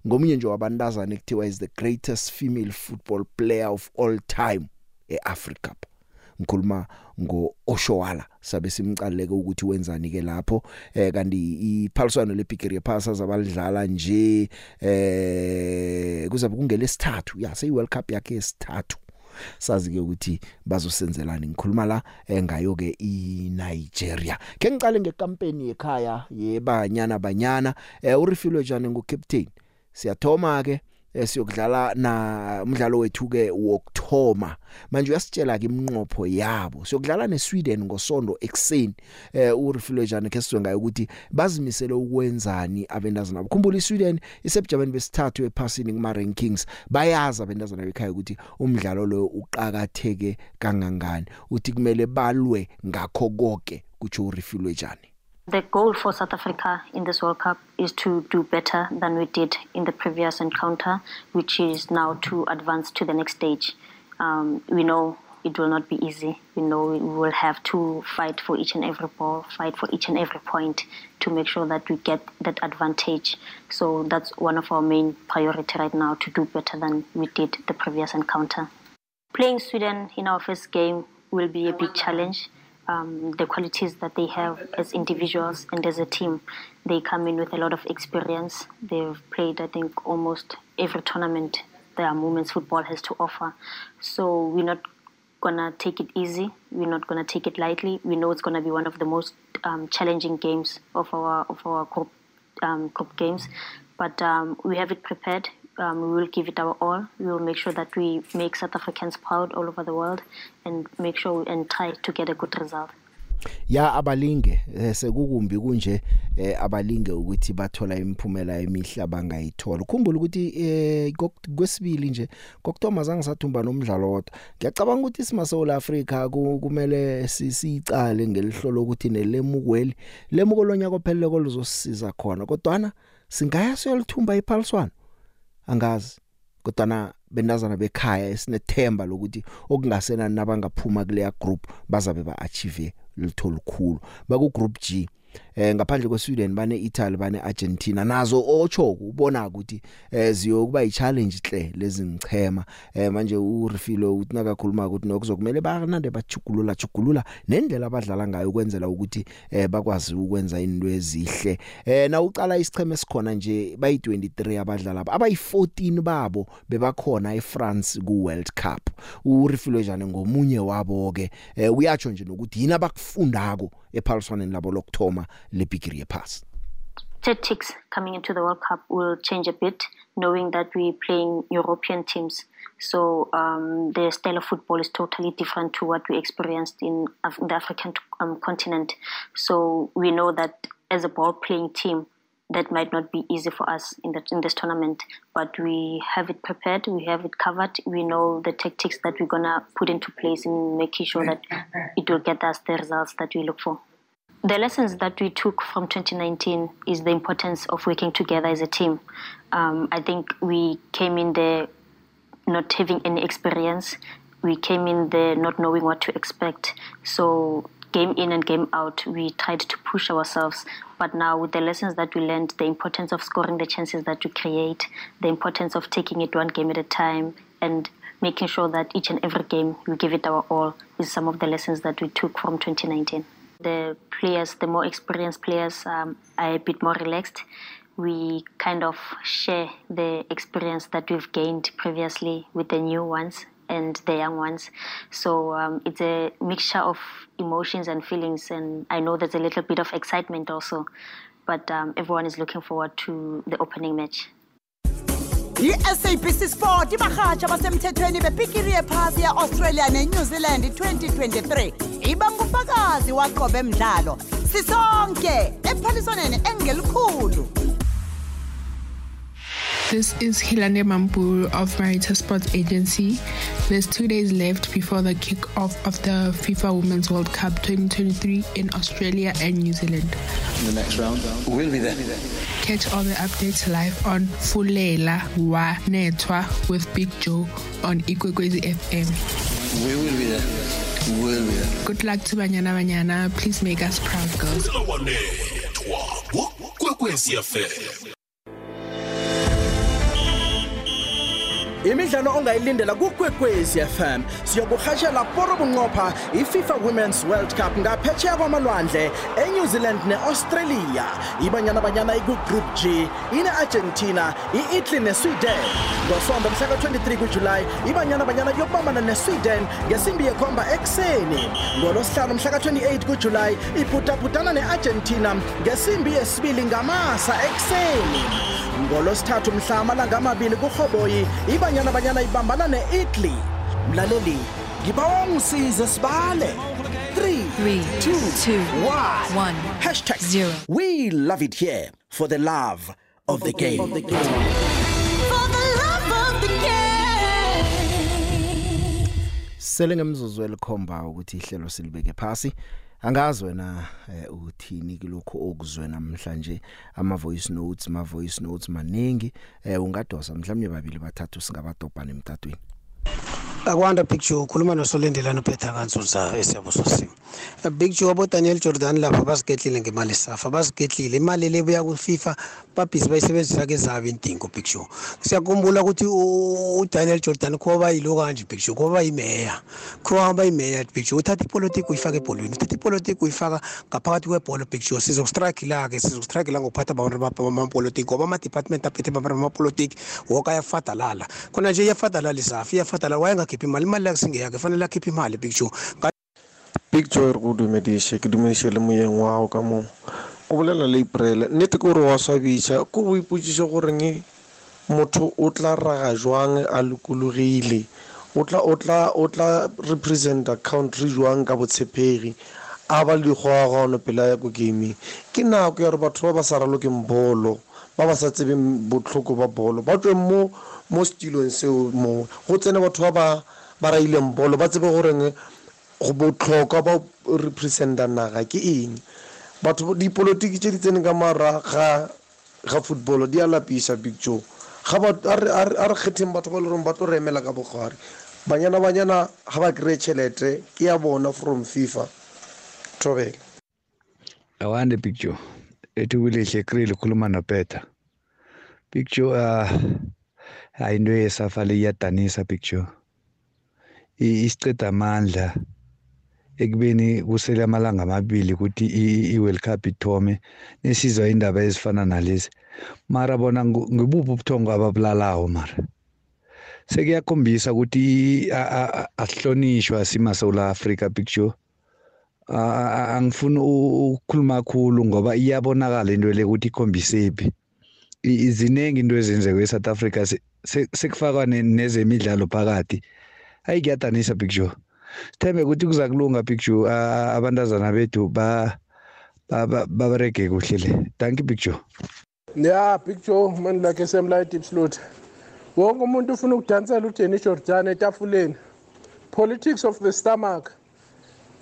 Ngomunye nje wabantazana ekuthiwa is the greatest female football player of all time eAfrica ngikhuluma ngo Oshowala sabe simcaleke ukuthi wenzani ke lapho. Eh kanti iphaliswano leBigiri Pass azabalidlala nje eh kuzabe kungele sithathu. Ya seyi World Cup yakhe esithathu sazi ke ukuthi bazosenzelani. Ngikhuluma la engayo ke iNigeria. Ke ngicale ngekampeni ekhaya yebanyana banyana eh urifilwe jani ngocaptain siyathoma ke. Siyokudlala na umdlalo wethu ke wokthoma manje uyasitshela ke imnqopho yabo. Siyokudlala neSweden ngosonto ekseni eh urifilejane ke sizwe ngayo ukuthi bazimisele ukwenzani abendazana ukhumbula iSweden isebujameni besithathu ephasini kuma rankings bayazi abendazana bekhaya ukuthi umdlalo lo uqakatheke kangangani. Uthi kumele balwe ngakho konke kutsho urifilejane The goal for South Africa in this World Cup is to do better than we did in the previous encounter, which is now to advance to the next stage. Um, we know it will not be easy. We know we will have to fight for each and every ball, fight for each and every point to make sure that we get that advantage. So that's one of our main priority right now to do better than we did the previous encounter. Playing Sweden in our first game will be a big challenge. Um, the qualities that they have as individuals and as a team, they come in with a lot of experience. They've played, I think, almost every tournament there are moments football has to offer. So we're not gonna take it easy. We're not gonna take it lightly. We know it's gonna be one of the most um, challenging games of our of our group um, group games, but um, we have it prepared. Um, we will give it our all. We will make sure that we make South Africans proud all over the world, and make sure and try to get a good result. ya abalinge eh, sekukumbi kunje eh, abalinge ukuthi bathola imiphumela emihle abangayithola ukhumbula ukuthi eh, kok- kwesibili nje kokuthoma zange sathumba nomdlalo wodwa ngiyacabanga ukuthi sima South Africa ku- kumele si- sicale ngelihlolo ukuthi nelemukweli lemuko lonyaka ophelele koluzosisiza khona kodwana singaya siyolithumba iphaliswana angazi kodwana bendazana bekhaya esinethemba lokuthi okungasena nabangaphuma kuleya group bazabe ba-achieve litho likhulu. Baku group G eh ngaphandle kweSweden bane Italy bane Argentina. Nazo ocho ubona ukuthi eh ziyokuba i-challenge hle lezi ngichema eh manje urifilo uthi nakakhuluma ukuthi nokuzokumele banande bachugulula chugulula nendlela abadlala ngayo ukwenzela ukuthi eh bakwazi ukwenza into ezihle. Eh na uqala isicheme sikhona nje bayi 23 abadlala abayi14 babo bebakhona eFrance ku World Cup. Urifilo jane ngomunye wabo ke eh uyatsho nje nokuthi yina bakufundako ephaliswaneni labo lokthoma lebigiri yepass tactics coming into the World Cup will change a bit, knowing that we're playing European teams. So um, the style of football is totally different to what we experienced in, Af- the African um, continent. So we know that as a ball-playing team, that might not be easy for us in that in this tournament, but we have it prepared, we have it covered. We know the tactics that we're gonna put into place in making sure that it will get us the results that we look for. The lessons that we took from 2019 is the importance of working together as a team. Um, I think we came in there not having any experience. We came in there not knowing what to expect. So, game in and game out, we tried to push ourselves. But now, with the lessons that we learned, the importance of scoring the chances that we create, the importance of taking it one game at a time, and making sure that each and every game we give it our all is some of the lessons that we took from 2019 the players, the more experienced players, um, are a bit more relaxed. We kind of share the experience that we've gained previously with the new ones and the young ones. So um, it's a mixture of emotions and feelings, and I know there's a little bit of excitement also. But um, everyone is looking forward to the opening match. I-sabc sport ibarhatsha basemthethweni bepikiri yephasi ya-australia nenew zealand 2023 ibangufakazi waqobe emdlalo sisonke ephaliswaneni engelikhulu This is Hilane Mampuru of Marita Sports Agency. There's two days left before the kick-off of the FIFA Women's World Cup 2023 in Australia and New Zealand. In the next round, we'll be there. Catch all the updates live on Fulela Wa Netwa with Big Joe on Ikwekwezi FM. We will be there. We'll be there. Good luck to Banyana Banyana. Please make us proud, girls. wanethwa kwekwezi fm imidlalo ongayilindela kukwekwezi fm siyokurhatshela poro bunqopha ififa women's world cup ngaphetsheya kwamalwandle enew zealand ne-australia. Ibanyana banyana ikugroup g ine-argentina i-italy nesweden. Ngosomba mhla ka-23 kujulayi ibanyana banyana yokubambana nesweden ngesimbi yekhomba ekuseni. Ngolosihlanu mhla ka-28 kujulayi ibhudabhudana ne-argentina ngesimbi yesibili ngamasa ekuseni. Ngolosithathu mhla amalanga amabili kurhoboyi ibanyana banyana ibambana ne-italy. Mlaleli ngibawa ungisize sibale. 3 2 1 hashtag 0 we love it here for the love of the game, of the game. For the love of the game. sele ngemzuzu elikhomba ukuthi ihlelo silibeke phasi. Angazi wena eh, uthini kilokho okuzwe namhlanje? Ama voice notes ma voice notes maningi. Eh, ungadosa mhlawumnye babili bathathu singabadobhana emtatweni akwanda big joe ukhuluma nosolendelano uphetha kanzuza esiyabusosimo big joe abo daniel jordan lapha basigetlile ngemali safa basigetlile imali le buya ku-fifa babhizi bayisebenzisa kezabo indingo big joe siyakhumbula ukuthi udaniel jordan kuba bayilo kanje big joe kuba bayimeya kuba bayimeya big joe uthatha ipolitiki uyifaka ebholweni uthatha ipolitiki uyifaka ngaphakathi kwebholo big joe sizokustrike la-ke sizokustrike la ngokuphatha bamapolitiki ngoba ama-department aphethe bamapolitiki woke ayafadalala khona nje iyafadalala isafa iyafadalala wayengakhiphi imali imali yakusingeyakhe fanele akhiphe imali big joe. Big joy re go dumediše ke dumediše le moyeng wa gago ka moo. O bolela le iprele nnete ke gore wa swabitša ko bo ipotšiše goreng motho o tla raga jwang a lokologile? O tla o tla o tla representa country jwang ka botshepegi a ba le dikgoagaano pela ya ko gaming ke nako ya gore batho ba ba sa ralokeng bolo ba ba sa tsebeng botlhoko ba bolo ba tsweng mo mo setilong seo moo go tsene batho ba ba raileng bolo ba tsebe goreng go botlhokwa ba representa naga ke eng. Batho dipolotiki tse di tseneng ka mara ga ga football di a lapisa joe. Ga a re kgetheng batho ba le goreng ba tlo re emela ka bogare. Banyana banyana ga ba kry-e tšhelete ke ya bona from fifa. Thobela. Awande big joe. Ethukulihle kril ukhuluma nopeta big joe uh, hayi into yesafa le iyadanisa joe isiceda amandla ekubeni kusele amalanga amabili ukuthi i-world cup ithome nesizwa indaba ezifana nalezi. Mara bona ngibuphi ubuthongo ababulalawo mara? Sekuyakhombisa ukuthi asihlonishwa simasouth africa picture. Angifuni ukukhuluma kakhulu ngoba iyabonakala into le ukuthi ikhombisephi iziningi into ezenzeka e-south africa sekufakwa nezemidlalo phakathi. Hayi kuyadanisa picture sithembe ukuthi kuza kulunga picture abantazana bethu ba baberege kuhle le. Thank you picture ya big joe mani lakhe semla deep slot wonke umuntu ufuna ukudansela ujenny jordan etafuleni. Politics of the stomach.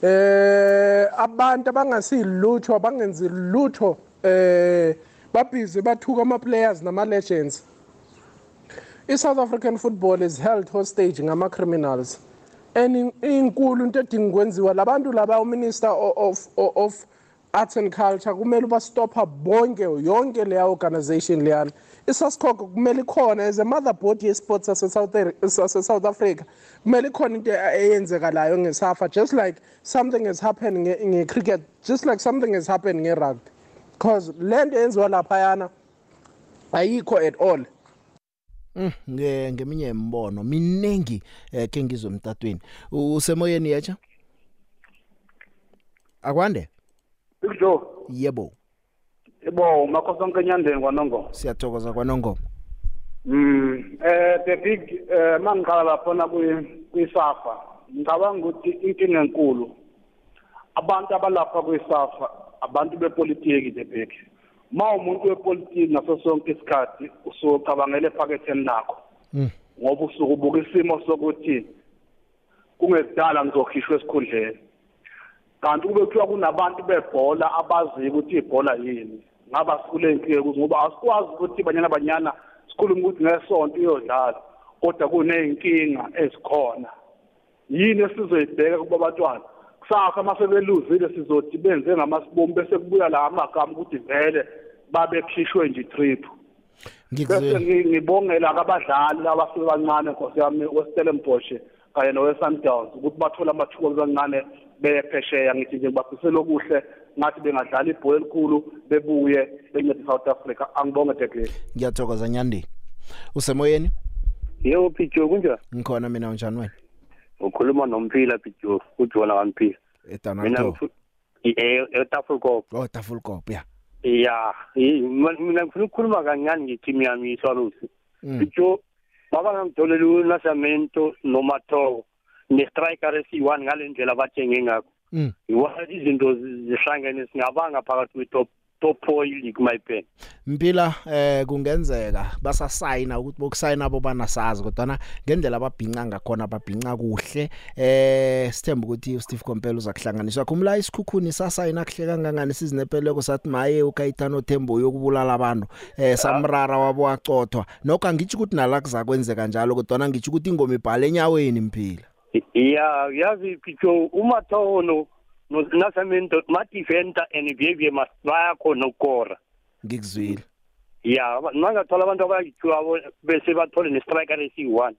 Eh abantu abangasilutho abangenzi lutho eh babhizi bathuka ama-players nama-legends. I-south african football is held hostage ngama-criminals. And inkulu into edinga ukwenziwa labantu laba uminister of, of, of arts and culture kumele ubastopha bonke yonke leya organization leyana. Isasikhokho kumele ikhona as a mother board ye-sports sase-south africa kumele ikhona into eyenzekalayo ngesafa just like something has happened nge-cricket just like something has happened nge-rugby. Because le nto yenziwa laphayana ayikho at all. Mm nge ngeminye imbono minengi eh, ke ngizwe emtatweni usemoyeni yacha Akwande? Ijo Yebo. Yebo makho sonke nyandeni kwanongo Siyathokoza kwanongo Mm eh the big eh mangiqala lapho na kwisafa ngicabanga ukuthi inkinga enkulu. Abantu abalapha kwisafa abantu bepolitiki the big. Ma umuntu wepolitiki naso sonke isikhathi usocabangele ephaketheni lakho. Ngoba usuke ubuka isimo sokuthi kungekudala ngizokhishwa esikhundleni. Kanti kube kuthiwa kunabantu bebhola abaziyo ukuthi ibhola yini. Ngaba sikule inkinga ukuthi ngoba asikwazi ukuthi banyana banyana sikhuluma ukuthi ngesonto iyodlala kodwa kuneyinkinga ezikhona. Yini esizoyibheka kuba batwana kusasa mase beluzile sizothi benze ngamasibomu bese kubuya la amagama ukuthi vele babekhishwe nje trip bese ngibongela abadlali abasebancane nkosi yami weStellenbosch kanye noweSundowns ukuthi bathola amathuba kancane bephesheya ngithi nje bafisela okuhle ngathi bengadlala ibhola elikhulu bebuye bencede South Africa. Angibonge Dekle ngiyathokoza nyandeni usemoyeni? Yebo Pijo kunjani? Ngikhona mina unjani wena? Ukhuluma nomphila Pijo ujona kamphila mina eTafulkop oh Tafulkop ya. Ya mina ngifuna ukukhuluma kancane ngeteam yami iswalusi Pijo baba ngangitholela unasamento nomatho ne-striker esi-one ngale ndlela batshenge ngakho. Iwa izinto zihlangene singabanga phakathi kwe-top top 4 league my pen Mpila eh kungenzeka. Basasayina ukuthi bokusayina abo banasazi kodwa ngendlela ababhinqa ngakhona babhinqa kuhle. Eh sithemba ukuthi uSteve Kompela uza kuhlanganiswa kumla isikhukhuni sasayina kuhle kangangani? Sizinepeleko sathi maye ukayithano Thembo yokubulala abantu. Eh samrara wabo acothwa. Nokho angitsho ukuthi nala kuzakwenzeka njalo kodwa ngitsho ukuthi ingoma ibhale enyaweni Mpila ya yazi picture uma thono no nasamento ma defender and behavior must bayakhona ukukora ngikuzwile. Ya mangathola abantu abayithiwabo bese bathole ne-striker esi-one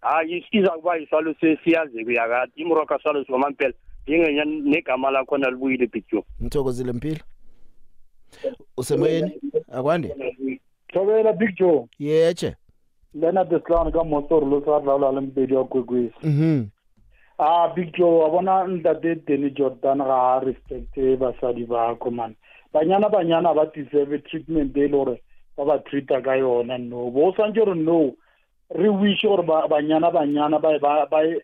hayi iza kuba yisalo sesiyazi kuyakade imroka salo sikwamampela njengenya negama lakhona libuyile picture ngithokozile Mpila usemoyeni? Akwande? Thobela Big Joe. Yeche. Lena beslana ka motor lo sa dlala le mbedi wa kwekwesi mhm. Ah Big Joe wa bona ntate Danny Jordan ga a respect basadi ba ko man. Banyana banyana ba deserve treatment e lore ba ba treata ka yona no. Bo santse re no re wish gore banyana banyana ba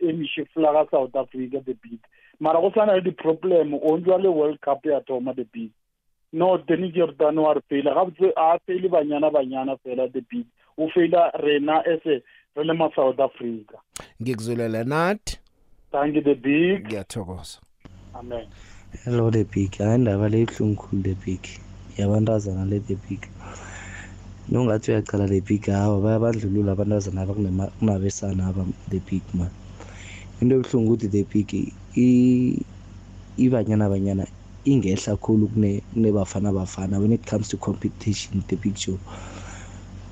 emishe flaga South Africa the big mara go sana le di problem o njwa le World Cup ya thoma the big no Danny Jordan wa re pele ga botse a pele banyana banyana fela the big o fela rena ese re le ma South Africa. Ngikuzwile nathi. Thank you the big. Ngiyathokoza. Amen. Hello the big. Hayi indaba le ibuhlungu khulu the big. Yabantazana le the big. Nongathi uyaqala le big hawa bayabandlulula abantazana kunabesana aba the big man. Into ebuhlungu ukuthi the big ibanyana banyana ingehla khulu kunebafana bafana when it comes to competition the big show.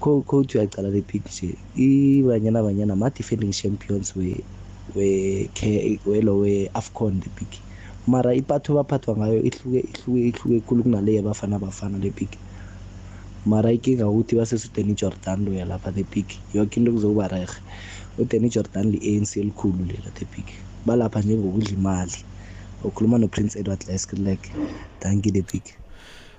Coach uyaqala the big nje ibanyana banyana ma-defending champions we welo we-afcon the big. Mara ipatho baphathwa ngayo ihluke ihluke ihluke khulu kunale yabafana bafana le big. Mara ikinga ukuthi basesudeni jordan loya lapha the big. Yoke into kuzokuba rehe udeni jordan li-anc elikhulu lela the big. Balapha njengokudla imali. Ukhuluma no-prince edward leskrlek danki the big.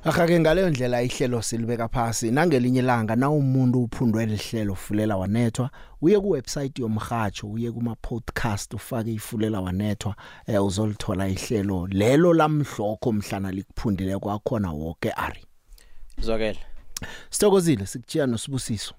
Akake ngaleyo ndlela ihlelo silibeka phasi nangelinye ilanga na umuntu uphundwe lihlelo fulela wanethwa uye ku website yomhajo uye kuma podcast ufake ifulela wanethwa eh, uzolithola ihlelo lelo lamhlokho mhlana likuphundile kwakhona wonke ari. Zwakele Sithokozile sikujiya nosibusiso.